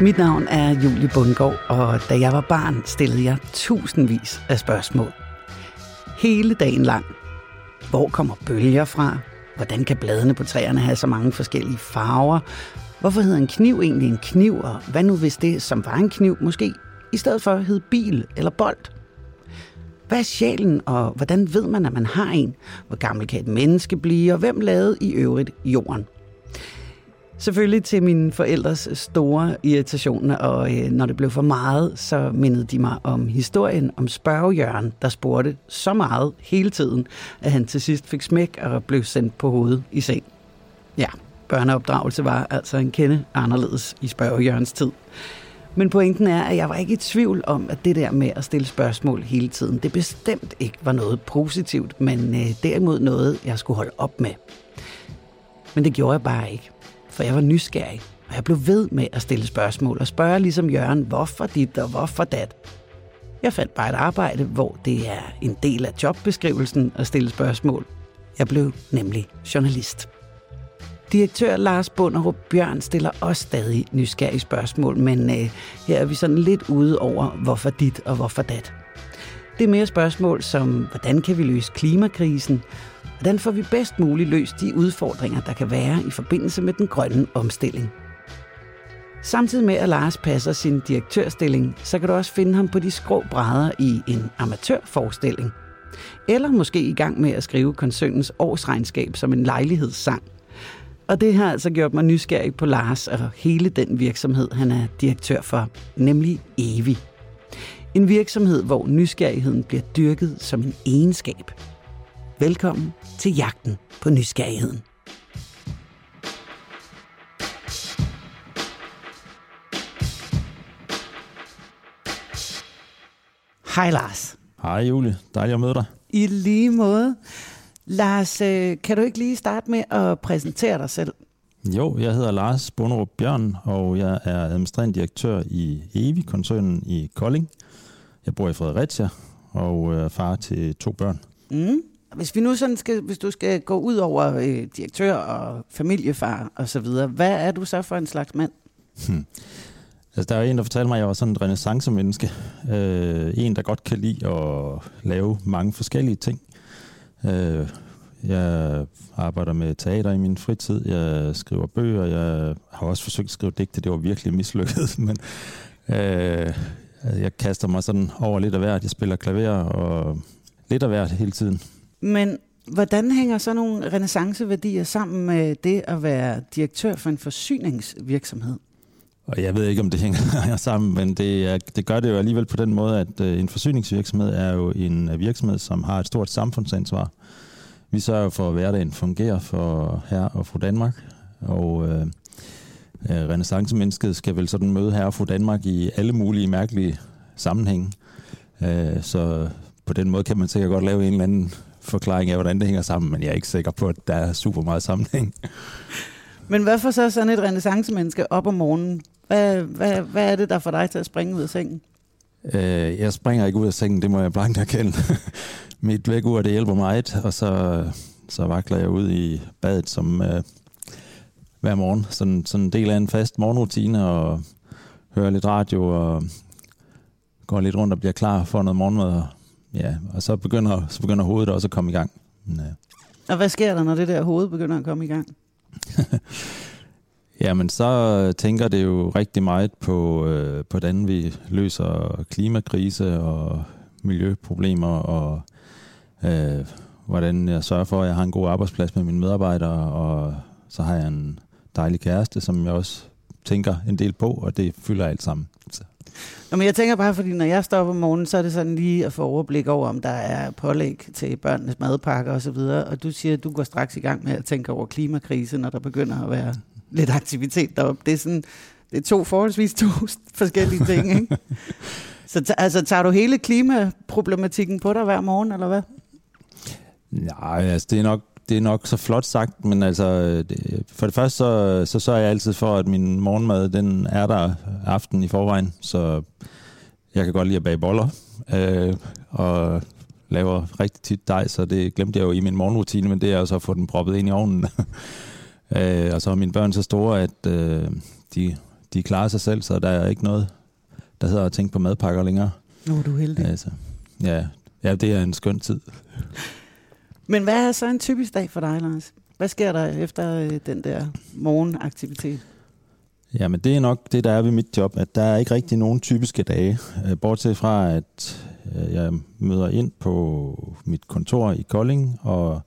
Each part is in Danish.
Mit navn er Julie Bundgaard, og da jeg var barn, stillede jeg tusindvis af spørgsmål. Hele dagen lang. Hvor kommer bølger fra? Hvordan kan bladene på træerne have så mange forskellige farver? Hvorfor hedder en kniv egentlig en kniv, og hvad nu hvis det, som var en kniv, måske i stedet for hed bil eller bold? Hvad er sjælen, og hvordan ved man, at man har en? Hvor gammel kan et menneske blive, og hvem lavede i øvrigt jorden? Selvfølgelig til mine forældres store irritation, og øh, når det blev for meget, så mindede de mig om historien om spørgejørn, der spurgte så meget hele tiden, at han til sidst fik smæk og blev sendt på hovedet i seng. Ja, børneopdragelse var altså en kende anderledes i spørgejørns tid. Men pointen er, at jeg var ikke i tvivl om, at det der med at stille spørgsmål hele tiden, det bestemt ikke var noget positivt, men øh, derimod noget, jeg skulle holde op med. Men det gjorde jeg bare ikke for jeg var nysgerrig, og jeg blev ved med at stille spørgsmål og spørge ligesom Jørgen, hvorfor dit og hvorfor dat. Jeg fandt bare et arbejde, hvor det er en del af jobbeskrivelsen at stille spørgsmål. Jeg blev nemlig journalist. Direktør Lars Bunderup Bjørn stiller også stadig nysgerrige spørgsmål, men øh, her er vi sådan lidt ude over, hvorfor dit og hvorfor dat. Det er mere spørgsmål som, hvordan kan vi løse klimakrisen? Hvordan får vi bedst muligt løst de udfordringer, der kan være i forbindelse med den grønne omstilling? Samtidig med at Lars passer sin direktørstilling, så kan du også finde ham på de skrå brædder i en amatørforestilling. Eller måske i gang med at skrive koncernens årsregnskab som en lejlighedssang. Og det har altså gjort mig nysgerrig på Lars og hele den virksomhed, han er direktør for, nemlig Evi. En virksomhed, hvor nysgerrigheden bliver dyrket som en egenskab. Velkommen til jagten på nysgerrigheden. Hej Lars. Hej Julie, dejligt at møde dig. I lige måde. Lars, øh, kan du ikke lige starte med at præsentere dig selv? Jo, jeg hedder Lars Bunderup Bjørn, og jeg er administrerende direktør i Evi-koncernen i Kolding. Jeg bor i Fredericia og er far til to børn. Mm. Hvis vi nu sådan skal, hvis du skal gå ud over øh, direktør og familiefar og så videre, hvad er du så for en slags mand? Hmm. Altså, der er en, der fortalte mig, at jeg var sådan en renaissance-menneske. Øh, en, der godt kan lide at lave mange forskellige ting. Øh, jeg arbejder med teater i min fritid. Jeg skriver bøger. Jeg har også forsøgt at skrive digte. Det var virkelig mislykket. Men øh, jeg kaster mig sådan over lidt af hvert. Jeg spiller klaver og lidt af hvert hele tiden. Men hvordan hænger så nogle renaissanceværdier sammen med det at være direktør for en forsyningsvirksomhed? Og jeg ved ikke, om det hænger sammen, men det, er, det gør det jo alligevel på den måde, at øh, en forsyningsvirksomhed er jo en øh, virksomhed, som har et stort samfundsansvar. Vi sørger for, at hverdagen fungerer for her og fru Danmark, og øh, øh renaissancemennesket skal vel sådan møde her og fru Danmark i alle mulige mærkelige sammenhænge. Øh, så på den måde kan man sikkert godt lave en eller anden forklaring af, hvordan det hænger sammen, men jeg er ikke sikker på, at der er super meget sammenhæng. Men hvad får så sådan et renaissancemenneske op om morgenen? Hvad, hvad, hvad er det, der får dig til at springe ud af sengen? Øh, jeg springer ikke ud af sengen, det må jeg blankt erkende. Mit vækord, det hjælper meget, og så, så vakler jeg ud i badet som øh, hver morgen. Sådan, sådan en del af en fast morgenrutine, og hører lidt radio, og går lidt rundt og bliver klar for noget morgenmad, ja, og så begynder, så begynder hovedet også at komme i gang. Men, ja. Og hvad sker der, når det der hoved begynder at komme i gang? Jamen, så tænker det jo rigtig meget på, øh, på hvordan vi løser klimakrise og miljøproblemer, og øh, hvordan jeg sørger for, at jeg har en god arbejdsplads med mine medarbejdere, og så har jeg en dejlig kæreste, som jeg også tænker en del på, og det fylder alt sammen. Nå, men jeg tænker bare, fordi når jeg står op om morgenen, så er det sådan lige at få overblik over, om der er pålæg til børnenes madpakker og så videre. Og du siger, at du går straks i gang med at tænke over klimakrise, når der begynder at være lidt aktivitet deroppe. Det er, sådan, det er to forholdsvis to forskellige ting, ikke? Så altså, tager du hele klimaproblematikken på dig hver morgen, eller hvad? Nej, altså det er nok det er nok så flot sagt, men altså, det, for det første, så, så sørger jeg altid for, at min morgenmad, den er der aften i forvejen, så jeg kan godt lide at bage boller, øh, og laver rigtig tit dej, så det glemte jeg jo i min morgenrutine, men det er også at få den proppet ind i ovnen. øh, og så er mine børn så store, at øh, de, de klarer sig selv, så der er ikke noget, der hedder at tænke på madpakker længere. Nu er du heldig. Altså, ja, ja, det er en skøn tid. Men hvad er så en typisk dag for dig, Lars? Hvad sker der efter øh, den der morgenaktivitet? Jamen det er nok det, der er ved mit job, at der er ikke rigtig nogen typiske dage. Øh, bortset fra, at øh, jeg møder ind på mit kontor i Kolding, og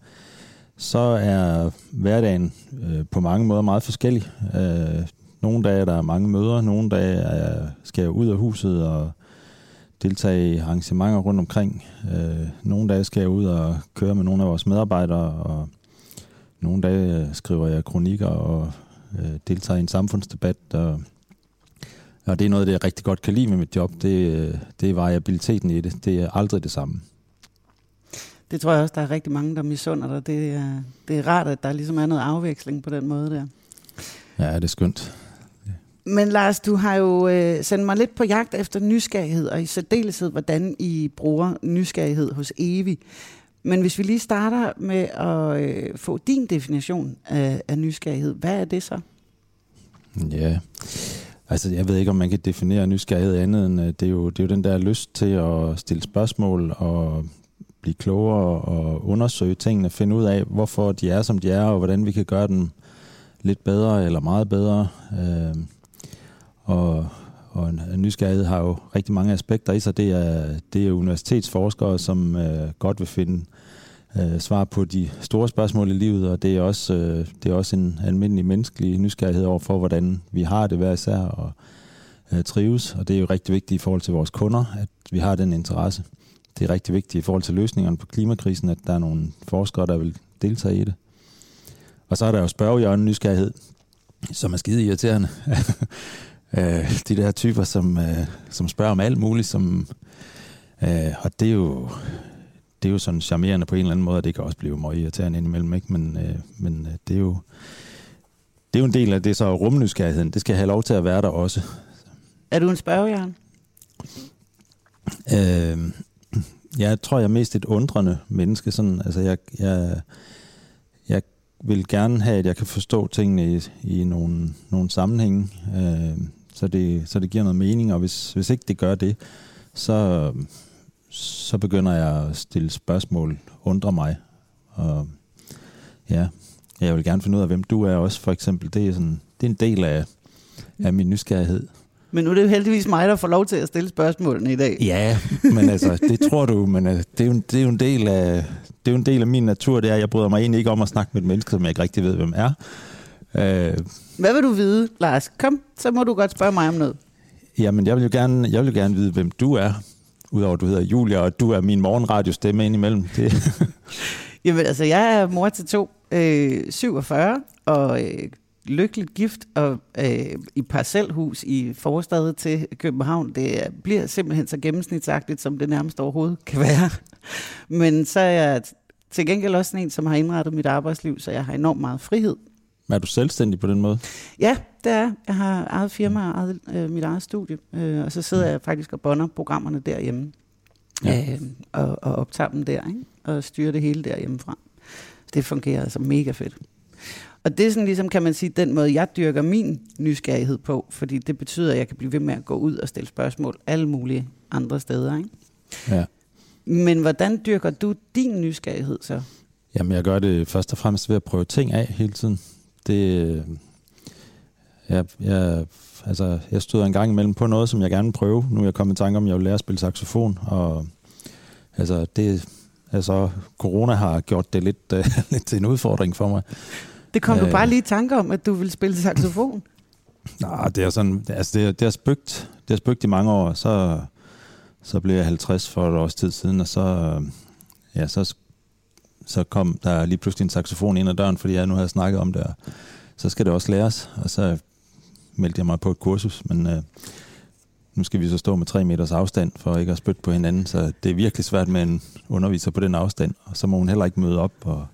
så er hverdagen øh, på mange måder meget forskellig. Øh, nogle dage der er der mange møder, nogle dage er, skal jeg ud af huset og deltage i arrangementer rundt omkring. Nogle dage skal jeg ud og køre med nogle af vores medarbejdere, og nogle dage skriver jeg kronikker og øh, deltager i en samfundsdebat, og, og det er noget, det jeg rigtig godt kan lide med mit job, det, øh, det er variabiliteten i det. Det er aldrig det samme. Det tror jeg også, der er rigtig mange, der misunder dig. Det er, det er rart, at der ligesom er noget afveksling på den måde der. Ja, det er skønt. Men Lars, du har jo øh, sendt mig lidt på jagt efter nysgerrighed, og i særdeleshed, hvordan I bruger nysgerrighed hos Evi. Men hvis vi lige starter med at øh, få din definition af, af nysgerrighed, hvad er det så? Ja, altså jeg ved ikke, om man kan definere nysgerrighed andet end, øh, det er jo, det er jo den der lyst til at stille spørgsmål og blive klogere og undersøge tingene, finde ud af, hvorfor de er, som de er, og hvordan vi kan gøre dem lidt bedre eller meget bedre. Øh, og, og en, en nysgerrighed har jo rigtig mange aspekter i sig. Det er, det er universitetsforskere, som øh, godt vil finde øh, svar på de store spørgsmål i livet, og det er også, øh, det er også en almindelig menneskelig nysgerrighed over for, hvordan vi har det hver især og øh, trives. Og det er jo rigtig vigtigt i forhold til vores kunder, at vi har den interesse. Det er rigtig vigtigt i forhold til løsningerne på klimakrisen, at der er nogle forskere, der vil deltage i det. Og så er der jo spørgehjørnen nysgerrighed, som er skide irriterende. øh, de der typer, som, øh, som spørger om alt muligt, som, øh, og det er jo det er jo sådan charmerende på en eller anden måde, og det kan også blive meget irriterende indimellem, ikke? men, øh, men øh, det er jo det er jo en del af det så rumnysgerrigheden. Det skal have lov til at være der også. Er du en spørgejern? Øh, jeg tror, jeg er mest et undrende menneske. Sådan, altså jeg, jeg, jeg vil gerne have, at jeg kan forstå tingene i, i nogle, nogle sammenhænge, øh, så, det, så det giver noget mening, og hvis, hvis ikke det gør det, så, så begynder jeg at stille spørgsmål, undre mig. Og ja, jeg vil gerne finde ud af, hvem du er også, for eksempel. Det er, sådan, det er en del af, af min nysgerrighed. Men nu er det jo heldigvis mig, der får lov til at stille spørgsmålene i dag. Ja, men altså, det tror du, men altså, det, er jo, det er jo en del af, det er jo en del af min natur, det er, jeg bryder mig egentlig ikke om at snakke med et menneske, som jeg ikke rigtig ved, hvem er. Øh, Hvad vil du vide, Lars? Kom, så må du godt spørge mig om noget. Jamen, jeg vil jo gerne, jeg vil jo gerne vide, hvem du er. Udover at du hedder Julia, og du er min morgenradiostemme indimellem. Det. Jamen altså, jeg er mor til to, øh, 47, og øh, lykkeligt gift og øh, i parcelhus i forstadet til København. Det bliver simpelthen så gennemsnitsagtigt, som det nærmest overhovedet kan være. Men så er jeg til gengæld også en, som har indrettet mit arbejdsliv, så jeg har enormt meget frihed. Er du selvstændig på den måde? Ja, det er. Jeg har eget firma og eget, øh, mit eget studie, øh, og så sidder mm. jeg faktisk og bonder programmerne derhjemme. Ja. Øh, og, og optager dem der, ikke? og styrer det hele derhjemmefra. Det fungerer altså mega fedt. Og det er sådan ligesom, kan man sige, den måde, jeg dyrker min nysgerrighed på, fordi det betyder, at jeg kan blive ved med at gå ud og stille spørgsmål alle mulige andre steder. Ikke? Ja. Men hvordan dyrker du din nysgerrighed så? Jamen, jeg gør det først og fremmest ved at prøve ting af hele tiden. Det, jeg, jeg, altså, jeg støder en gang imellem på noget, som jeg gerne vil prøve. Nu er jeg kommet i tanke om, at jeg vil lære at spille saxofon, og altså, det, altså, corona har gjort det lidt, uh, lidt til en udfordring for mig. Det kom uh, du bare lige i tanke om, at du vil spille saxofon? Nej, det er sådan, altså det, det har spøgt, det har spøgt i mange år, så, så blev jeg 50 for et års tid siden, og så, ja, så, så kom der lige pludselig en saxofon ind ad døren, fordi jeg nu havde snakket om det, og så skal det også læres, og så meldte jeg mig på et kursus, men øh, nu skal vi så stå med tre meters afstand for ikke at spytte på hinanden, så det er virkelig svært med en underviser på den afstand, og så må hun heller ikke møde op. Og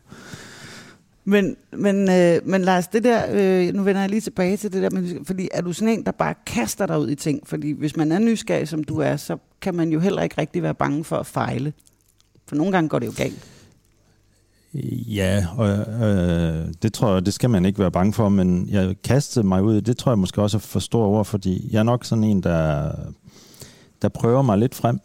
men, men, øh, men Lars, det der, øh, nu vender jeg lige tilbage til det der, men, fordi er du sådan en, der bare kaster dig ud i ting? Fordi hvis man er nysgerrig, som du er, så kan man jo heller ikke rigtig være bange for at fejle. For nogle gange går det jo galt. Ja, og øh, det tror jeg, det skal man ikke være bange for, men jeg kastede mig ud, det tror jeg måske også er for stor ord, fordi jeg er nok sådan en, der, der prøver mig lidt frem,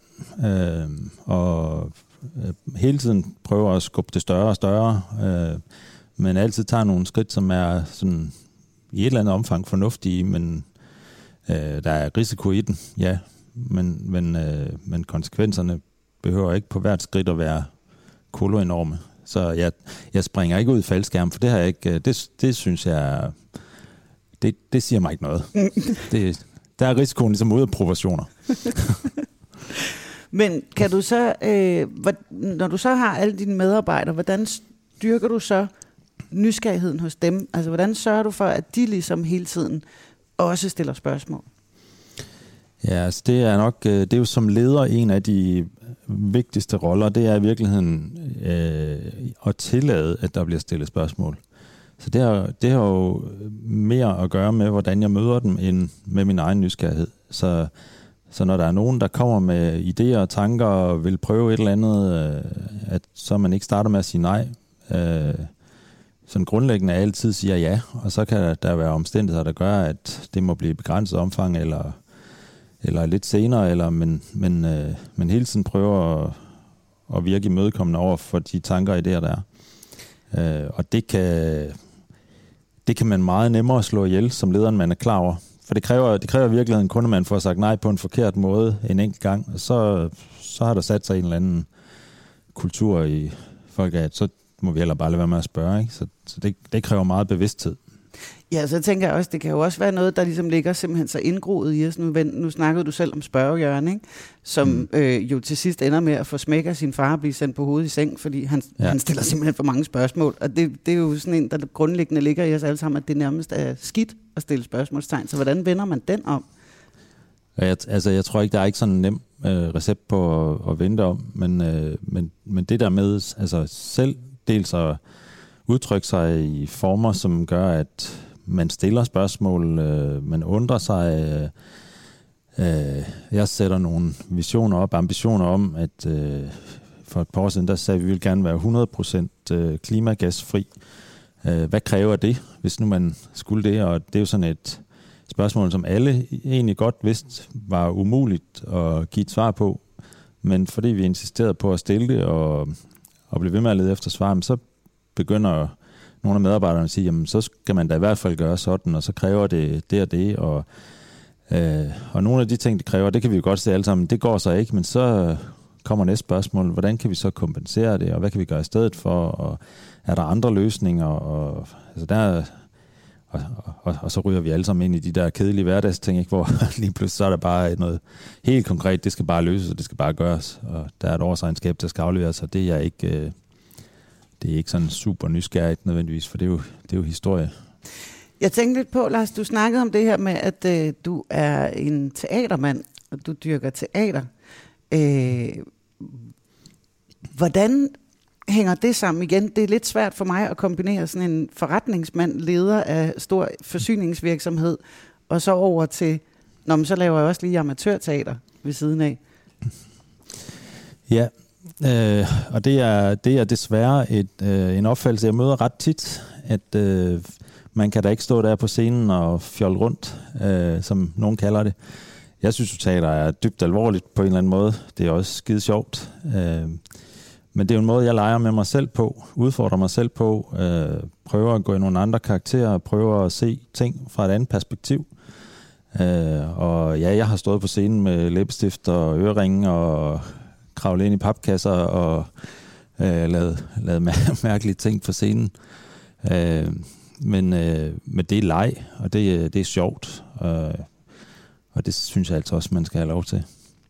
øh, og øh, hele tiden prøver at skubbe det større og større, øh, men altid tager nogle skridt, som er sådan i et eller andet omfang fornuftige, men øh, der er risiko i den, ja, men, men, øh, men konsekvenserne behøver ikke på hvert skridt at være koloenorme. Så jeg, jeg springer ikke ud i faldskærm, for det har jeg ikke, øh, det, det synes jeg, det, det siger mig ikke noget. det, der er risikoen ligesom ude af proportioner. Men kan du så, øh, når du så har alle dine medarbejdere, hvordan styrker du så nysgerrigheden hos dem? Altså hvordan sørger du for, at de ligesom hele tiden også stiller spørgsmål? Ja, altså det er nok, øh, det er jo som leder en af de vigtigste roller, det er i virkeligheden øh, at tillade, at der bliver stillet spørgsmål. Så det har, det har jo mere at gøre med, hvordan jeg møder dem, end med min egen nysgerrighed. Så, så når der er nogen, der kommer med idéer og tanker og vil prøve et eller andet, øh, at så man ikke starter med at sige nej. Øh, sådan grundlæggende altid siger ja, og så kan der være omstændigheder, der gør, at det må blive begrænset omfang, eller eller lidt senere, eller, men, men, øh, men hele tiden prøver at, at virke imødekommende over for de tanker og idéer, der er. Øh, og det kan, det kan man meget nemmere slå ihjel, som lederen man er klar over. For det kræver, det kræver virkeligheden kun, at man får sagt nej på en forkert måde en enkelt gang, og så, så har der sat sig en eller anden kultur i folk, at så må vi heller bare lade være med at spørge. Ikke? Så, så det, det kræver meget bevidsthed. Ja, så tænker jeg også, det kan jo også være noget, der ligesom ligger simpelthen så indgroet i os. Nu, nu snakkede du selv om spørgejørn, ikke? som mm. øh, jo til sidst ender med at få smæk af sin far og blive sendt på hovedet i seng, fordi han, ja. han stiller simpelthen for mange spørgsmål. Og det, det er jo sådan en, der grundlæggende ligger i os alle sammen, at det nærmest er skidt at stille spørgsmålstegn. Så hvordan vender man den om? Jeg, altså, jeg tror ikke, der er ikke sådan en nem øh, recept på at, at vente om, men, øh, men, men det der med altså selv dels at udtrykke sig i former, som gør, at man stiller spørgsmål, øh, man undrer sig. Øh, øh, jeg sætter nogle visioner op, ambitioner om, at øh, for et par år siden, der sagde vi, at vi vil gerne være 100% øh, klimagasfri. Øh, hvad kræver det, hvis nu man skulle det? Og det er jo sådan et spørgsmål, som alle egentlig godt vidste var umuligt at give et svar på. Men fordi vi insisterede på at stille det og, og blev ved med at lede efter svar, så begynder nogle af medarbejderne sige, jamen så skal man da i hvert fald gøre sådan, og så kræver det det og det, og, øh, og nogle af de ting, det kræver, det kan vi jo godt se alle sammen, det går så ikke, men så kommer næste spørgsmål, hvordan kan vi så kompensere det, og hvad kan vi gøre i stedet for, og er der andre løsninger, og altså der, og, og, og så ryger vi alle sammen ind i de der kedelige hverdagsting, ikke? hvor lige pludselig så er der bare noget helt konkret, det skal bare løses, og det skal bare gøres, og der er et årsregnskab, der skal afleveres, og det er jeg ikke, øh, det er ikke sådan super nysgerrigt nødvendigvis, for det er jo, det er jo historie. Jeg tænkte lidt på, Lars, du snakkede om det her med, at øh, du er en teatermand, og du dyrker teater. Øh, hvordan hænger det sammen igen? Det er lidt svært for mig at kombinere sådan en forretningsmand, leder af stor forsyningsvirksomhed, og så over til, når man så laver jeg også lige amatørteater ved siden af. Ja, Øh, og det er, det er desværre et, øh, en opfattelse, jeg møder ret tit, at øh, man kan da ikke stå der på scenen og fjolle rundt, øh, som nogen kalder det. Jeg synes, at teater er dybt alvorligt på en eller anden måde. Det er også skide sjovt. Øh, men det er jo en måde, jeg leger med mig selv på, udfordrer mig selv på, øh, prøver at gå i nogle andre karakterer, prøver at se ting fra et andet perspektiv. Øh, og ja, jeg har stået på scenen med læbestift og øreringe og kravle ind i papkasser og øh, lave, lave mærkelige ting på scenen. Øh, men, øh, men det er leg, og det, det er sjovt. Øh, og det synes jeg altså også, man skal have lov til.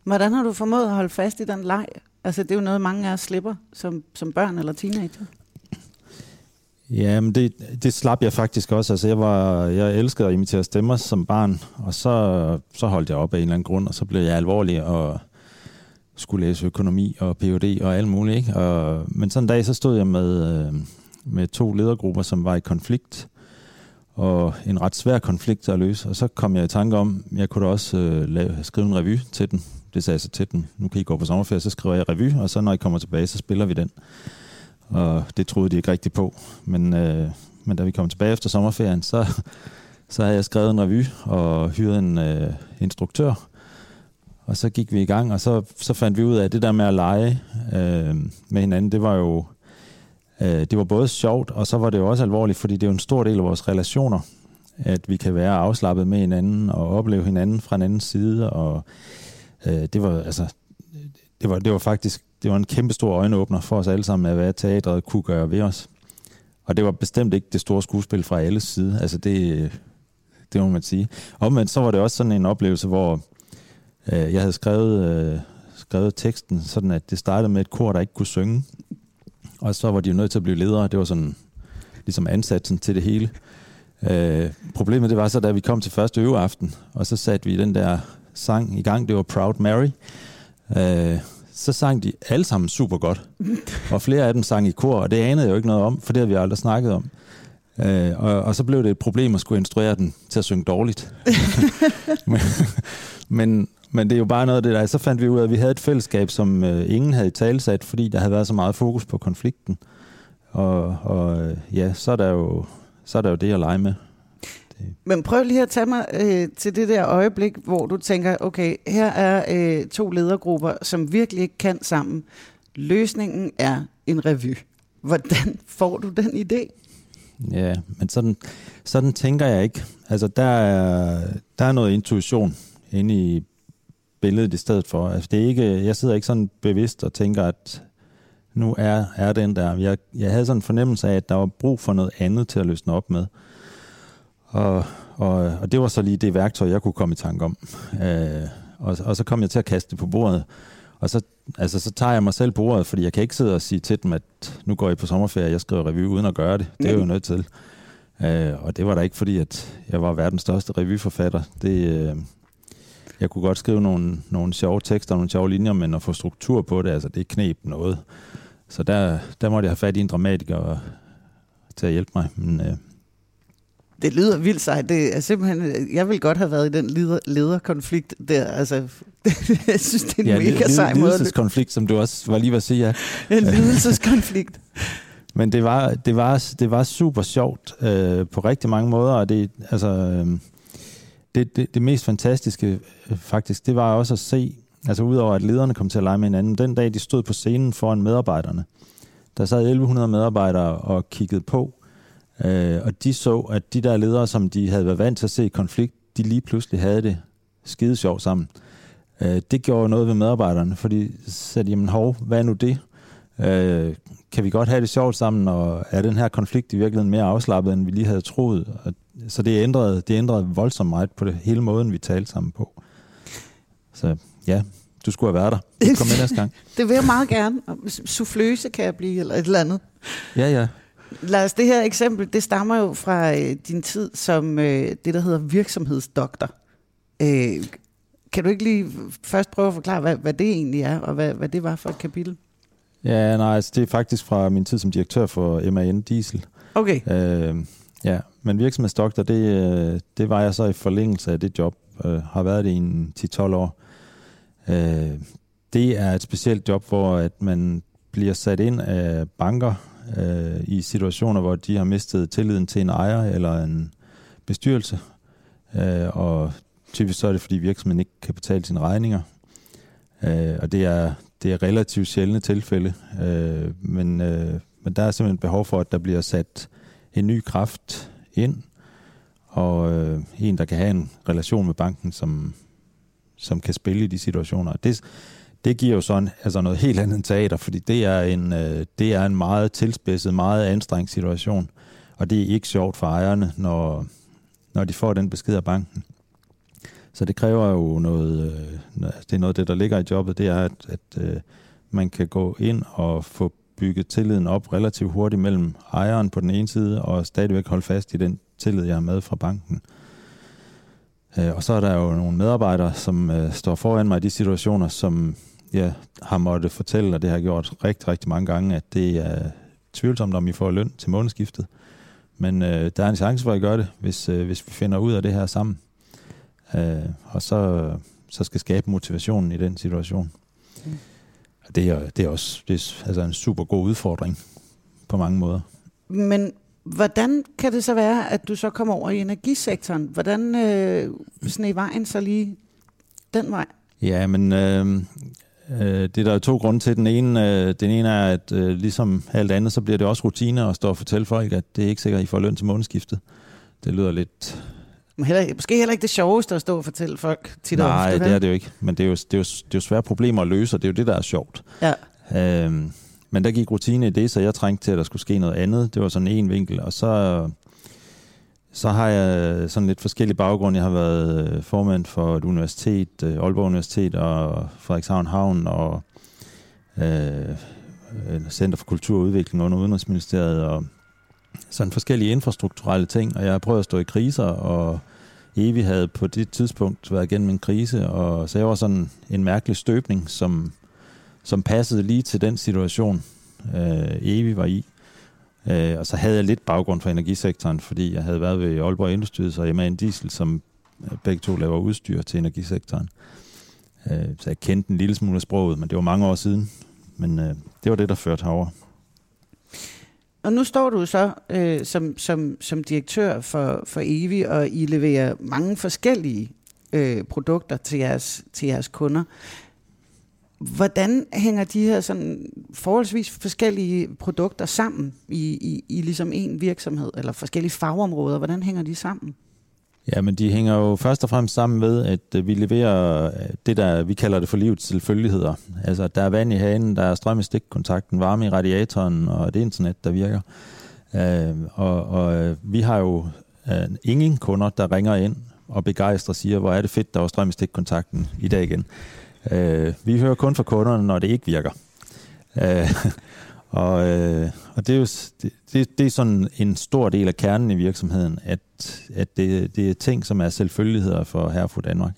Hvordan har du formået at holde fast i den leg? Altså, det er jo noget, mange af os slipper som, som børn eller teenager. Ja, men det, det slap jeg faktisk også. Altså, jeg, var, jeg elskede at imitere stemmer som barn, og så, så holdt jeg op af en eller anden grund, og så blev jeg alvorlig og skulle læse økonomi og Ph.D. og alt muligt. Ikke? Og, men sådan en dag, så stod jeg med, øh, med to ledergrupper, som var i konflikt, og en ret svær konflikt at løse. Og så kom jeg i tanke om, jeg kunne da også øh, lave, skrive en revy til den. Det sagde jeg så til den. Nu kan I gå på sommerferie, så skriver jeg revy, og så når I kommer tilbage, så spiller vi den. og det troede de ikke rigtigt på. Men, øh, men da vi kom tilbage efter sommerferien, så, så havde jeg skrevet en revy og hyret en øh, instruktør. Og så gik vi i gang, og så, så fandt vi ud af, at det der med at lege øh, med hinanden, det var jo øh, det var både sjovt, og så var det jo også alvorligt, fordi det er jo en stor del af vores relationer, at vi kan være afslappet med hinanden og opleve hinanden fra en anden side. Og øh, det var altså, det var, det var faktisk det var en kæmpe stor øjenåbner for os alle sammen, at hvad teatret kunne gøre ved os. Og det var bestemt ikke det store skuespil fra alles side. Altså det, det må man sige. Omvendt så var det også sådan en oplevelse, hvor øh, jeg havde skrevet, øh, skrevet teksten, sådan at det startede med et kor, der ikke kunne synge. Og så var de jo nødt til at blive ledere. Det var sådan ligesom ansatsen til det hele. Øh, problemet det var så, da vi kom til første øveaften, og så satte vi den der sang i gang. Det var Proud Mary. Øh, så sang de alle sammen super godt. Og flere af dem sang i kor, og det anede jeg jo ikke noget om, for det havde vi aldrig snakket om. Øh, og, og så blev det et problem at skulle instruere den til at synge dårligt. men, men, men det er jo bare noget af det der. Så fandt vi ud af, at vi havde et fællesskab, som øh, ingen havde i talsat, fordi der havde været så meget fokus på konflikten. Og, og øh, ja, så er, der jo, så er der jo det at lege med. Men prøv lige at tage mig øh, til det der øjeblik, hvor du tænker, okay, her er øh, to ledergrupper, som virkelig ikke kan sammen. Løsningen er en revy. Hvordan får du den idé? Ja, men sådan, sådan tænker jeg ikke. Altså, der er, der er noget intuition inde i billedet i stedet for. Altså, det er ikke, jeg sidder ikke sådan bevidst og tænker, at nu er, er den der. Jeg, jeg havde sådan en fornemmelse af, at der var brug for noget andet til at løsne op med. Og, og, og det var så lige det værktøj, jeg kunne komme i tanke om. Øh, og, og så kom jeg til at kaste det på bordet. Og så, altså, så tager jeg mig selv på ordet, fordi jeg kan ikke sidde og sige til dem, at nu går jeg på sommerferie, jeg skriver revy uden at gøre det. Det er jo nødt til. Øh, og det var da ikke fordi, at jeg var verdens største revyforfatter. Det, øh, jeg kunne godt skrive nogle, nogle sjove tekster og nogle sjove linjer, men at få struktur på det, altså det knep noget. Så der, der måtte jeg have fat i en dramatiker til at hjælpe mig. Men, øh, det lyder vildt sejt. Det er simpelthen, jeg vil godt have været i den leder, lederkonflikt der. Altså, jeg synes, det er en ja, mega sej måde. Lidelseskonflikt, som du også var lige ved at sige, ja. En lidelseskonflikt. Men det var, det var, det var super sjovt øh, på rigtig mange måder, og det, altså, øh, det, det, det mest fantastiske øh, faktisk, det var også at se, altså udover at lederne kom til at lege med hinanden, den dag de stod på scenen foran medarbejderne, der sad 1100 medarbejdere og kiggede på, øh, og de så, at de der ledere, som de havde været vant til at se konflikt, de lige pludselig havde det skide sjovt sammen. Øh, det gjorde noget ved medarbejderne, fordi så sagde de, jamen hov, hvad er nu det? Øh, kan vi godt have det sjovt sammen, og er den her konflikt i virkeligheden mere afslappet, end vi lige havde troet? Og så det ændrede, det ændrede voldsomt meget på det hele måden, vi talte sammen på. Så ja, du skulle have været der. Kom med næste gang. det vil jeg meget gerne. Souffløse kan jeg blive, eller et eller andet. Ja, ja. Lad os det her eksempel, det stammer jo fra øh, din tid som øh, det, der hedder virksomhedsdoktor. Øh, kan du ikke lige først prøve at forklare, hvad, hvad det egentlig er, og hvad, hvad det var for et kapitel? Ja, nej, altså, det er faktisk fra min tid som direktør for MAN Diesel. Okay. Øh, ja, men virksomhedsdoktor, det, øh, det var jeg så i forlængelse af det job. Øh, har været det i en 10-12 år. Øh, det er et specielt job, hvor at man bliver sat ind af banker øh, i situationer, hvor de har mistet tilliden til en ejer eller en bestyrelse. Øh, og typisk så er det, fordi virksomheden ikke kan betale sine regninger. Øh, og det er, det er relativt sjældne tilfælde. Øh, men, øh, men der er simpelthen behov for, at der bliver sat en ny kraft ind, og øh, en, der kan have en relation med banken, som, som kan spille i de situationer. Det, det giver jo sådan altså noget helt andet end teater, fordi det er en, øh, det er en meget tilspidset, meget anstrengt situation, og det er ikke sjovt for ejerne, når, når de får den besked af banken. Så det kræver jo noget, øh, altså det er noget af det, der ligger i jobbet, det er, at, at øh, man kan gå ind og få bygget tilliden op relativt hurtigt mellem ejeren på den ene side, og stadigvæk holde fast i den tillid, jeg har med fra banken. Øh, og så er der jo nogle medarbejdere, som øh, står foran mig i de situationer, som jeg har måttet fortælle, og det har jeg gjort rigtig, rigtig mange gange, at det er tvivlsomt, om I får løn til månedsskiftet. Men øh, der er en chance for, at I gør det, hvis, øh, hvis vi finder ud af det her sammen. Øh, og så, så skal skabe motivationen i den situation. Mm. Det, er, det er også det er, altså en super god udfordring. på mange måder. Men hvordan kan det så være, at du så kommer over i energisektoren? Hvordan øh, sneg vejen så lige den vej? Ja, men øh, øh, det er der jo to grunde til. Den ene, øh, den ene er, at øh, ligesom alt andet, så bliver det også rutine at stå og fortælle folk, at det er ikke sikkert, at I får løn til månedsskiftet. Det lyder lidt... Heller, måske heller ikke det sjoveste at stå og fortælle folk tit Nej, ofte, det er det jo ikke. Men det er jo, det, er jo, det er jo svære problemer at løse, og det er jo det, der er sjovt. Ja. Øh, men der gik rutine i det, så jeg trængte til, at der skulle ske noget andet. Det var sådan en vinkel, og så så har jeg sådan lidt forskellige baggrund. Jeg har været øh, formand for et universitet, øh, Aalborg Universitet og Frederikshavn Havn og øh, Center for Kultur og Udvikling under Udenrigsministeriet og sådan forskellige infrastrukturelle ting. Og jeg har prøvet at stå i kriser, og Evi havde på det tidspunkt været igennem en krise, og så jeg var sådan en mærkelig støbning, som, som passede lige til den situation, øh, Evi var i. Øh, og så havde jeg lidt baggrund for energisektoren, fordi jeg havde været ved Aalborg Industries og en Diesel, som øh, begge to laver udstyr til energisektoren. Øh, så jeg kendte en lille smule af sproget, men det var mange år siden. Men øh, det var det, der førte herover. Og nu står du så øh, som, som, som direktør for, for Evi, og I leverer mange forskellige øh, produkter til jeres, til jeres kunder. Hvordan hænger de her sådan forholdsvis forskellige produkter sammen i, i, i ligesom en virksomhed, eller forskellige fagområder? Hvordan hænger de sammen? Ja, men de hænger jo først og fremmest sammen med, at øh, vi leverer øh, det, der vi kalder det for livets selvfølgeligheder. Altså, der er vand i hanen, der er strøm i stikkontakten, varme i radiatoren, og det internet, der virker. Øh, og, og øh, vi har jo ingen kunder, der ringer ind og begejstrer og siger, hvor er det fedt, der var strøm i stikkontakten i dag igen. Øh, vi hører kun fra kunderne, når det ikke virker. Øh, og, øh, og det er jo det, det, det er sådan en stor del af kernen i virksomheden, at, at det, det er ting, som er selvfølgeligheder for Herfru Danmark.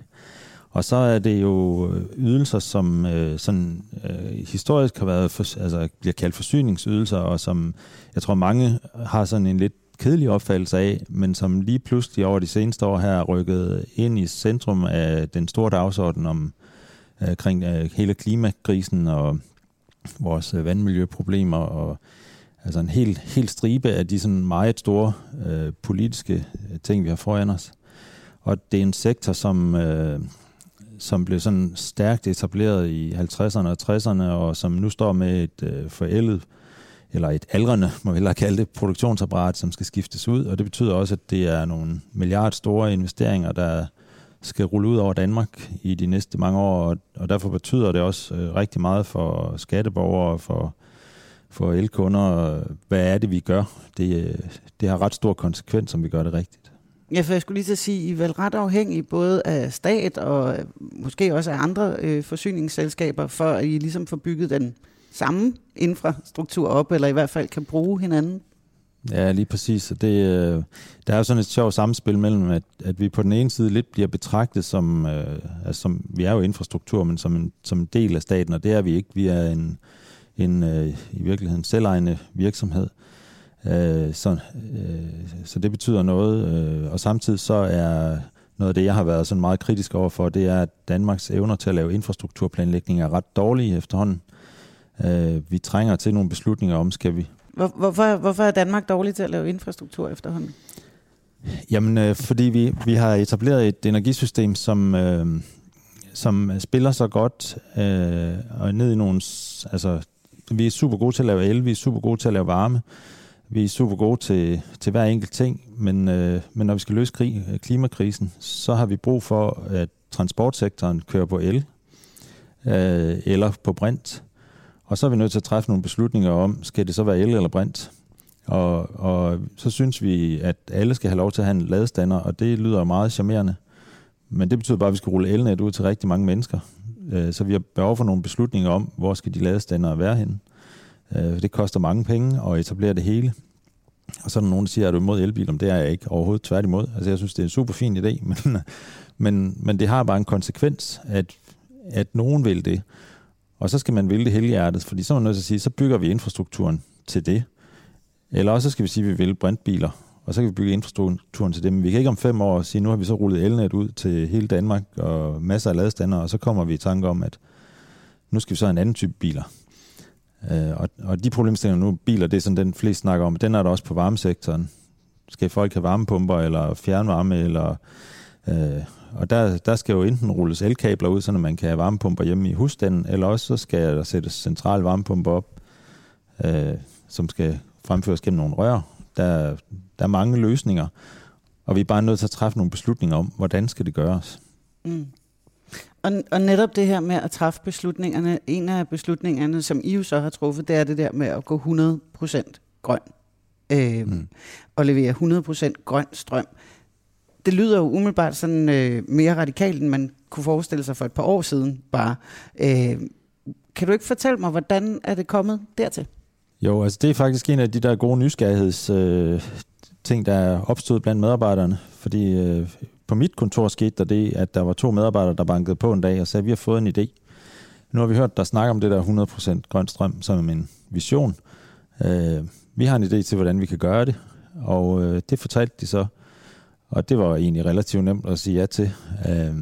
Og så er det jo øh, ydelser, som øh, sådan øh, historisk har været for, altså bliver kaldt forsyningsydelser, og som jeg tror mange har sådan en lidt kedelig opfattelse af, men som lige pludselig over de seneste år her er rykket ind i centrum af den store dagsorden om øh, kring øh, hele klimakrisen og vores øh, vandmiljøproblemer og altså en helt, helt stribe af de sådan meget store øh, politiske øh, ting, vi har foran os. Og det er en sektor, som, øh, som blev sådan stærkt etableret i 50'erne og 60'erne, og som nu står med et øh, forældet, eller et aldrende, må vi hellere kalde det, produktionsapparat, som skal skiftes ud, og det betyder også, at det er nogle milliardstore investeringer, der skal rulle ud over Danmark i de næste mange år, og, og derfor betyder det også øh, rigtig meget for skatteborgere og for, for elkunder, øh, hvad er det, vi gør. Det, øh, det har ret stor konsekvens, om vi gør det rigtigt. Ja, for jeg skulle lige til at sige, I er vel ret afhængige både af stat og øh, måske også af andre øh, forsyningsselskaber, for at I ligesom får bygget den samme infrastruktur op, eller i hvert fald kan bruge hinanden Ja, lige præcis. Det, øh, der er jo sådan et sjovt samspil mellem, at, at vi på den ene side lidt bliver betragtet som, øh, altså som vi er jo infrastruktur, men som en, som en del af staten, og det er vi ikke. Vi er en, en øh, i virkeligheden selvejende virksomhed. Øh, så, øh, så det betyder noget, øh, og samtidig så er noget af det, jeg har været sådan meget kritisk overfor, det er, at Danmarks evner til at lave infrastrukturplanlægning er ret dårlige efterhånden. Øh, vi trænger til nogle beslutninger om, skal vi hvor, hvorfor, hvorfor er Danmark dårlig til at lave infrastruktur efterhånden? Jamen, øh, fordi vi, vi har etableret et energisystem, som, øh, som spiller så godt øh, og ned i nogle... Altså, vi er super gode til at lave el, vi er super gode til at lave varme, vi er super gode til, til hver enkelt ting, men, øh, men når vi skal løse krig, klimakrisen, så har vi brug for, at transportsektoren kører på el øh, eller på brint. Og så er vi nødt til at træffe nogle beslutninger om, skal det så være el eller brint? Og, og så synes vi, at alle skal have lov til at have en ladestander, og det lyder meget charmerende. Men det betyder bare, at vi skal rulle elnet ud til rigtig mange mennesker. Øh, så vi har behov for nogle beslutninger om, hvor skal de ladestander være henne. Øh, det koster mange penge at etablere det hele. Og så er der nogen, der siger, at du imod elbiler? Det er jeg ikke overhovedet tværtimod. Altså jeg synes, det er en super fin idé, men, men, men det har bare en konsekvens, at, at nogen vil det. Og så skal man vælge det helhjertet, fordi så er man nødt til at sige, så bygger vi infrastrukturen til det. Eller også skal vi sige, at vi vil brintbiler, og så kan vi bygge infrastrukturen til det. Men vi kan ikke om fem år sige, nu har vi så rullet elnet ud til hele Danmark og masser af ladestander, og så kommer vi i tanke om, at nu skal vi så have en anden type biler. Øh, og, og de problemstillinger nu, biler, det er sådan den flest snakker om, den er der også på varmesektoren. Skal folk have varmepumper, eller fjernvarme, eller... Øh, og der, der skal jo enten rulles elkabler ud, så man kan have varmepumper hjemme i husstanden, eller også så skal der sættes central varmepumper op, øh, som skal fremføres gennem nogle rør. Der, der er mange løsninger, og vi er bare nødt til at træffe nogle beslutninger om, hvordan skal det gøres. Mm. Og, og netop det her med at træffe beslutningerne, en af beslutningerne, som I jo så har truffet, det er det der med at gå 100% grøn. Øh, mm. Og levere 100% grøn strøm. Det lyder jo umiddelbart sådan øh, mere radikalt, end man kunne forestille sig for et par år siden bare. Øh, kan du ikke fortælle mig, hvordan er det kommet dertil? Jo, altså det er faktisk en af de der gode nysgerrigheds øh, ting, der er opstået blandt medarbejderne. Fordi øh, på mit kontor skete der det, at der var to medarbejdere, der bankede på en dag og sagde, at vi har fået en idé. Nu har vi hørt der snakke om det der 100% grøn strøm som en vision. Øh, vi har en idé til, hvordan vi kan gøre det, og øh, det fortalte de så. Og det var egentlig relativt nemt at sige ja til. Øh,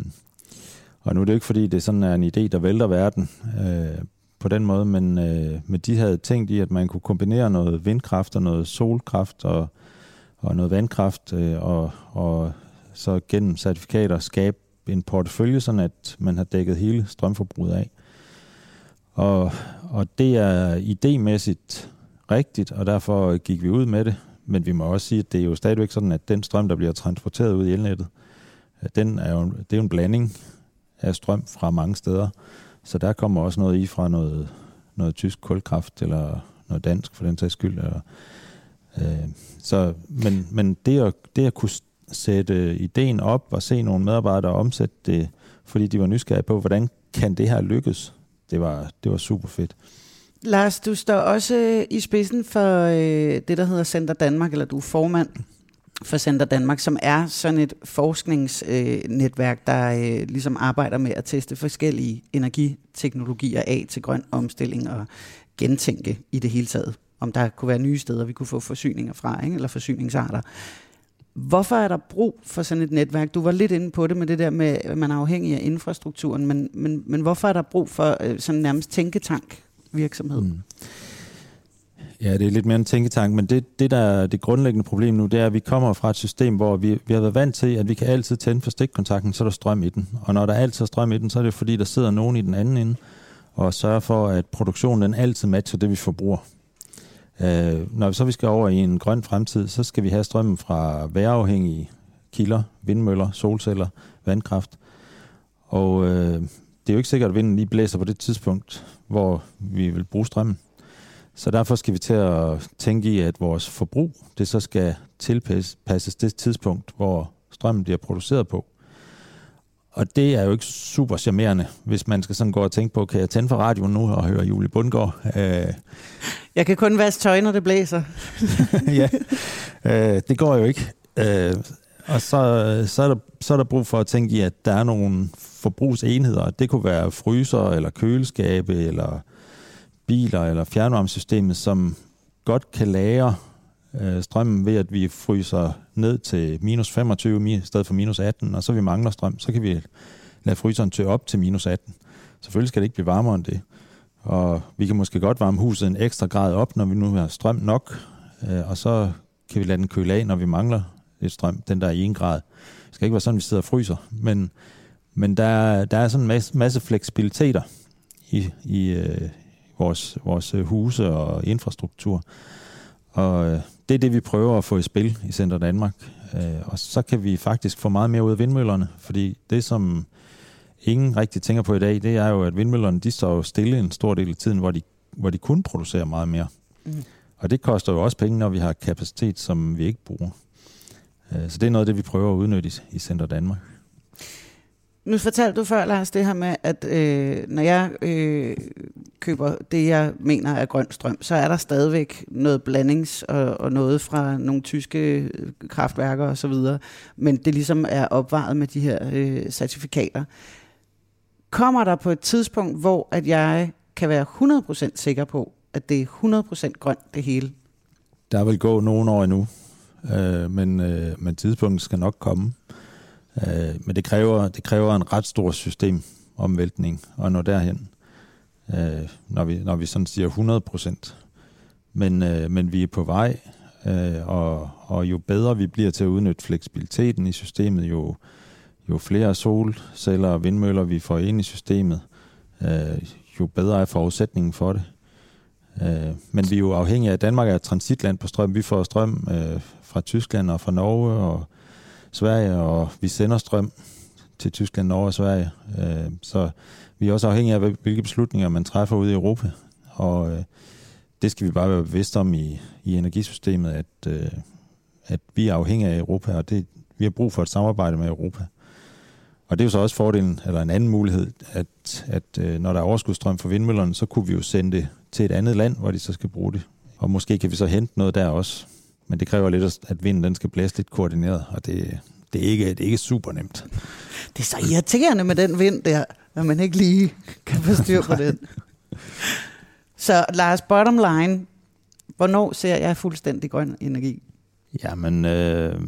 og nu er det ikke, fordi det sådan er en idé, der vælter verden øh, på den måde, men, øh, men de havde tænkt i, at man kunne kombinere noget vindkraft og noget solkraft og, og noget vandkraft øh, og, og så gennem certifikater skabe en portefølje, sådan at man har dækket hele strømforbruget af. Og, og det er idémæssigt rigtigt, og derfor gik vi ud med det. Men vi må også sige, at det er jo stadigvæk sådan, at den strøm, der bliver transporteret ud i elnettet, den er jo, det er jo en blanding af strøm fra mange steder. Så der kommer også noget i fra noget, noget tysk kulkraft, eller noget dansk for den sags skyld. Eller, øh, så, men men det, at, det at kunne sætte ideen op og se nogle medarbejdere omsætte det, fordi de var nysgerrige på, hvordan kan det her lykkes, det var, det var super fedt. Lars, du står også i spidsen for øh, det, der hedder Center Danmark, eller du er formand for Center Danmark, som er sådan et forskningsnetværk, øh, der øh, ligesom arbejder med at teste forskellige energiteknologier af til grøn omstilling og gentænke i det hele taget. Om der kunne være nye steder, vi kunne få forsyninger fra, ikke? eller forsyningsarter. Hvorfor er der brug for sådan et netværk? Du var lidt inde på det med det der med, at man er afhængig af infrastrukturen, men, men, men hvorfor er der brug for øh, sådan nærmest tænketank virksomhed? Mm. Ja, det er lidt mere en tænketank, men det, det der er det grundlæggende problem nu, det er, at vi kommer fra et system, hvor vi, vi har været vant til, at vi kan altid tænde for stikkontakten, så er der strøm i den. Og når der altid er strøm i den, så er det fordi, der sidder nogen i den anden ende, og sørger for, at produktionen den altid matcher det, vi forbruger. Øh, når vi så vi skal over i en grøn fremtid, så skal vi have strømmen fra vejrafhængige kilder, vindmøller, solceller, vandkraft. Og øh, det er jo ikke sikkert, at vinden lige blæser på det tidspunkt, hvor vi vil bruge strømmen. Så derfor skal vi til at tænke i, at vores forbrug, det så skal tilpasses det tidspunkt, hvor strømmen bliver produceret på. Og det er jo ikke super charmerende, hvis man skal sådan gå og tænke på, kan jeg tænde for radioen nu og høre Julie Bundgaard? Øh, jeg kan kun vaske tøj, når det blæser. ja, øh, det går jo ikke. Øh, og så, så, er der, så er der brug for at tænke i, at der er nogle forbrugsenheder. Det kunne være fryser, eller køleskabe, eller biler, eller fjernvarmesystemet, som godt kan lære øh, strømmen ved, at vi fryser ned til minus 25 i stedet for minus 18, og så vi mangler strøm, så kan vi lade fryseren tø op til minus 18. Selvfølgelig skal det ikke blive varmere end det. Og vi kan måske godt varme huset en ekstra grad op, når vi nu har strøm nok, øh, og så kan vi lade den køle af, når vi mangler strøm, den der er i en grad. Det skal ikke være sådan, vi sidder og fryser, men, men der, der er sådan en masse, masse fleksibiliteter i, i øh, vores, vores huse og infrastruktur. Og øh, det er det, vi prøver at få i spil i Center Danmark. Øh, og så kan vi faktisk få meget mere ud af vindmøllerne, fordi det, som ingen rigtig tænker på i dag, det er jo, at vindmøllerne de står jo stille en stor del af tiden, hvor de, hvor de kun producerer meget mere. Mm. Og det koster jo også penge, når vi har kapacitet, som vi ikke bruger. Øh, så det er noget af det, vi prøver at udnytte i Center Danmark. Nu fortalte du før, Lars, det her med, at øh, når jeg øh, køber det, jeg mener er grøn strøm, så er der stadigvæk noget blandings og, og noget fra nogle tyske kraftværker osv., men det ligesom er opvaret med de her øh, certifikater. Kommer der på et tidspunkt, hvor at jeg kan være 100% sikker på, at det er 100% grønt det hele? Der vil gå nogle år endnu, øh, men, øh, men tidspunktet skal nok komme. Øh, men det kræver, det kræver en ret stor systemomvæltning at nå derhen. øh, når, vi, når vi sådan siger 100 procent. Men, øh, men vi er på vej, øh, og, og jo bedre vi bliver til at udnytte fleksibiliteten i systemet, jo, jo flere solceller og vindmøller vi får ind i systemet, øh, jo bedre er forudsætningen for det. Øh, men vi er jo afhængige af, at Danmark er et transitland på strøm. Vi får strøm øh, fra Tyskland og fra Norge og Sverige, og vi sender strøm til Tyskland, Norge og Sverige. Øh, så vi er også afhængige af, hvilke beslutninger man træffer ude i Europa. Og øh, det skal vi bare være bevidste om i, i energisystemet, at, øh, at vi er afhængige af Europa, og det, vi har brug for et samarbejde med Europa. Og det er jo så også fordelen, eller en anden mulighed, at, at øh, når der er overskudsstrøm fra vindmøllerne, så kunne vi jo sende det til et andet land, hvor de så skal bruge det. Og måske kan vi så hente noget der også. Men det kræver lidt, at vinden den skal blæse lidt koordineret, og det, det, er, ikke, det er ikke super nemt. Det er så irriterende med den vind der, at man ikke lige kan få styr på den. Så Lars, bottom line, hvornår ser jeg fuldstændig grøn energi? Jamen, øh,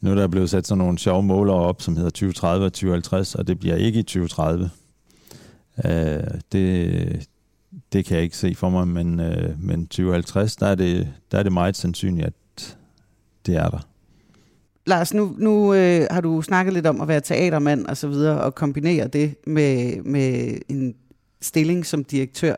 nu er der blevet sat sådan nogle sjove måler op, som hedder 2030 og 2050, og det bliver ikke i 2030. Øh, det, det kan jeg ikke se for mig, men, øh, men 2050, der er, det, der er det meget sandsynligt, at det er der. Lars, nu, nu øh, har du snakket lidt om at være teatermand og så videre, og kombinere det med, med en stilling som direktør.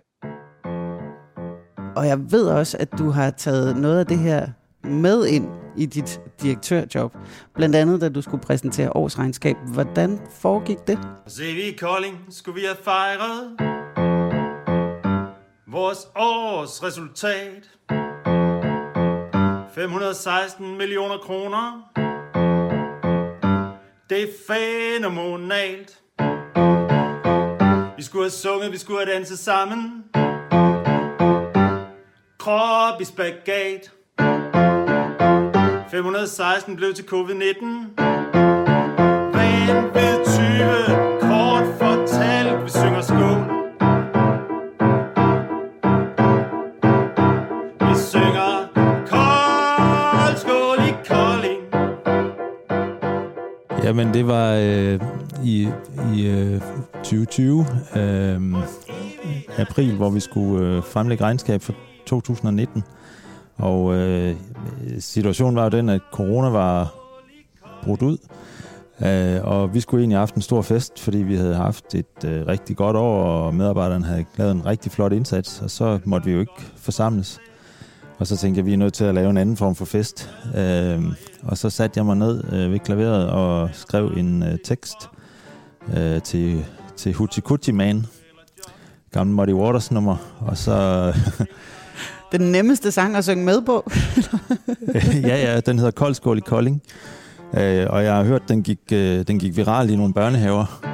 Og jeg ved også, at du har taget noget af det her med ind i dit direktørjob. Blandt andet, da du skulle præsentere årsregnskab. Hvordan foregik det? Se vi i Kolding skulle vi have fejret vores års resultat. 516 millioner kroner. Det er fænomenalt. Vi skulle have sunget, vi skulle have danset sammen. Krop i spagat. 516 blev til covid-19. Vanvid 20, Jamen, det var øh, i, i øh, 2020, øh, april, hvor vi skulle øh, fremlægge regnskab for 2019. Og øh, situationen var jo den, at corona var brudt ud. Øh, og vi skulle egentlig have haft en stor fest, fordi vi havde haft et øh, rigtig godt år, og medarbejderne havde lavet en rigtig flot indsats, og så måtte vi jo ikke forsamles. Og så tænkte jeg, at vi er nødt til at lave en anden form for fest. Øh, og så satte jeg mig ned øh, ved klaveret og skrev en øh, tekst øh, til, til Coochie Man, gamle Muddy Waters nummer, og så... Den nemmeste sang at synge med på. ja, ja, den hedder Koldskål i Kolding. Øh, og jeg har hørt, den gik, øh, den gik viral i nogle børnehaver.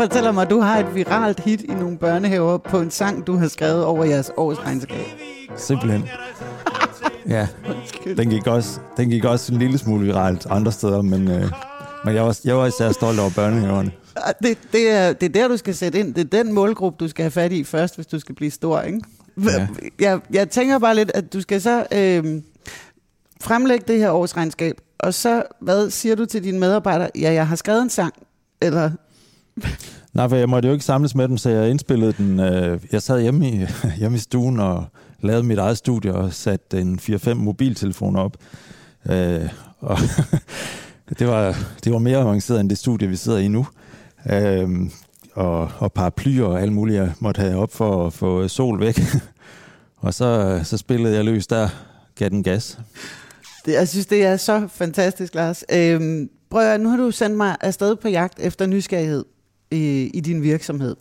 Fortæller mig, at du har et viralt hit i nogle børnehaver på en sang, du har skrevet over jeres årsregnskab. Simpelthen. Ja, den gik, også, den gik også en lille smule viralt andre steder, men, øh, men jeg, var, jeg var især stolt over børnehaverne. Ah, Det, det, er, det er der, du skal sætte ind. Det er den målgruppe, du skal have fat i først, hvis du skal blive stor, ikke? Ja. Jeg, jeg tænker bare lidt, at du skal så øh, fremlægge det her årsregnskab, og så, hvad siger du til dine medarbejdere? Ja, jeg har skrevet en sang, eller... Nej, for jeg måtte jo ikke samles med dem, så jeg indspillede den. Øh, jeg sad hjemme i, hjemme i stuen og lavede mit eget studie og satte en 4-5 mobiltelefoner op. Øh, og det, var, det var mere avanceret end det studie, vi sidder i nu. Øh, og, og paraplyer og alt muligt, jeg måtte have op for at få sol væk. og så, så spillede jeg løs der, gav den gas. Det, jeg synes, det er så fantastisk, Lars. Øhm, prøv at, nu har du sendt mig afsted på jagt efter nysgerrighed i, i din virksomhed.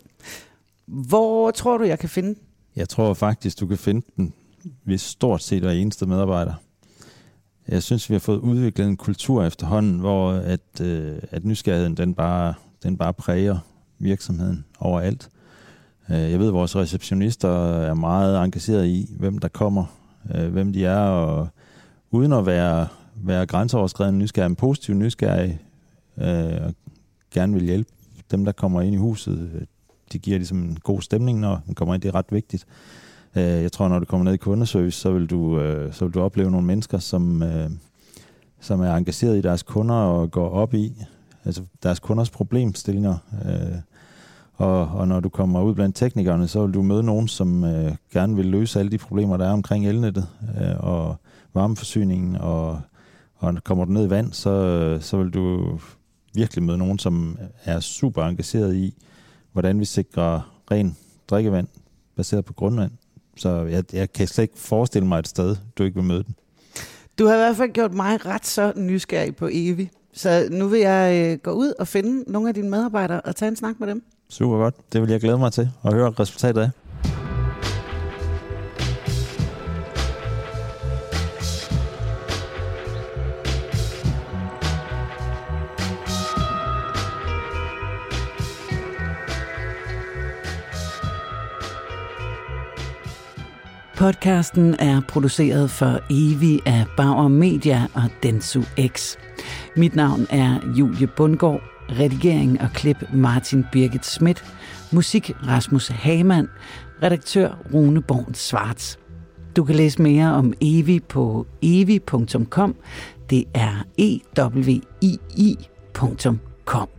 Hvor tror du, jeg kan finde den? Jeg tror faktisk, du kan finde den ved stort set hver eneste medarbejder. Jeg synes, vi har fået udviklet en kultur efterhånden, hvor at, øh, at nysgerrigheden den bare, den bare præger virksomheden overalt. Øh, jeg ved, at vores receptionister er meget engageret i, hvem der kommer, øh, hvem de er, og uden at være, være grænseoverskridende nysgerrig, men positiv nysgerrig, øh, og gerne vil hjælpe dem, der kommer ind i huset. Øh, de giver ligesom en god stemning, når man kommer ind. Det er ret vigtigt. Øh, jeg tror, når du kommer ned i kundeservice, så vil du, øh, så vil du opleve nogle mennesker, som, som er engageret i deres kunder og går op i altså deres kunders problemstillinger. Og, og når du kommer ud blandt teknikerne, så vil du møde nogen, som øh, gerne vil løse alle de problemer, der er omkring elnettet øh, og varmeforsyningen. Og, og kommer du ned i vand, så, så vil du virkelig møde nogen, som er super engageret i, hvordan vi sikrer ren drikkevand baseret på grundvand. Så jeg, jeg kan slet ikke forestille mig et sted, du ikke vil møde den. Du har i hvert fald gjort mig ret så nysgerrig på Evi. Så nu vil jeg øh, gå ud og finde nogle af dine medarbejdere og tage en snak med dem. Super godt. Det vil jeg glæde mig til at høre resultatet af. Podcasten er produceret for Evi af Bauer Media og Densu X. Mit navn er Julie Bundgaard. Redigering og klip Martin Birgit Schmidt. Musik Rasmus Hamann. Redaktør Rune Born Svarts. Du kan læse mere om Evi på evi.com. Det er e w i .com.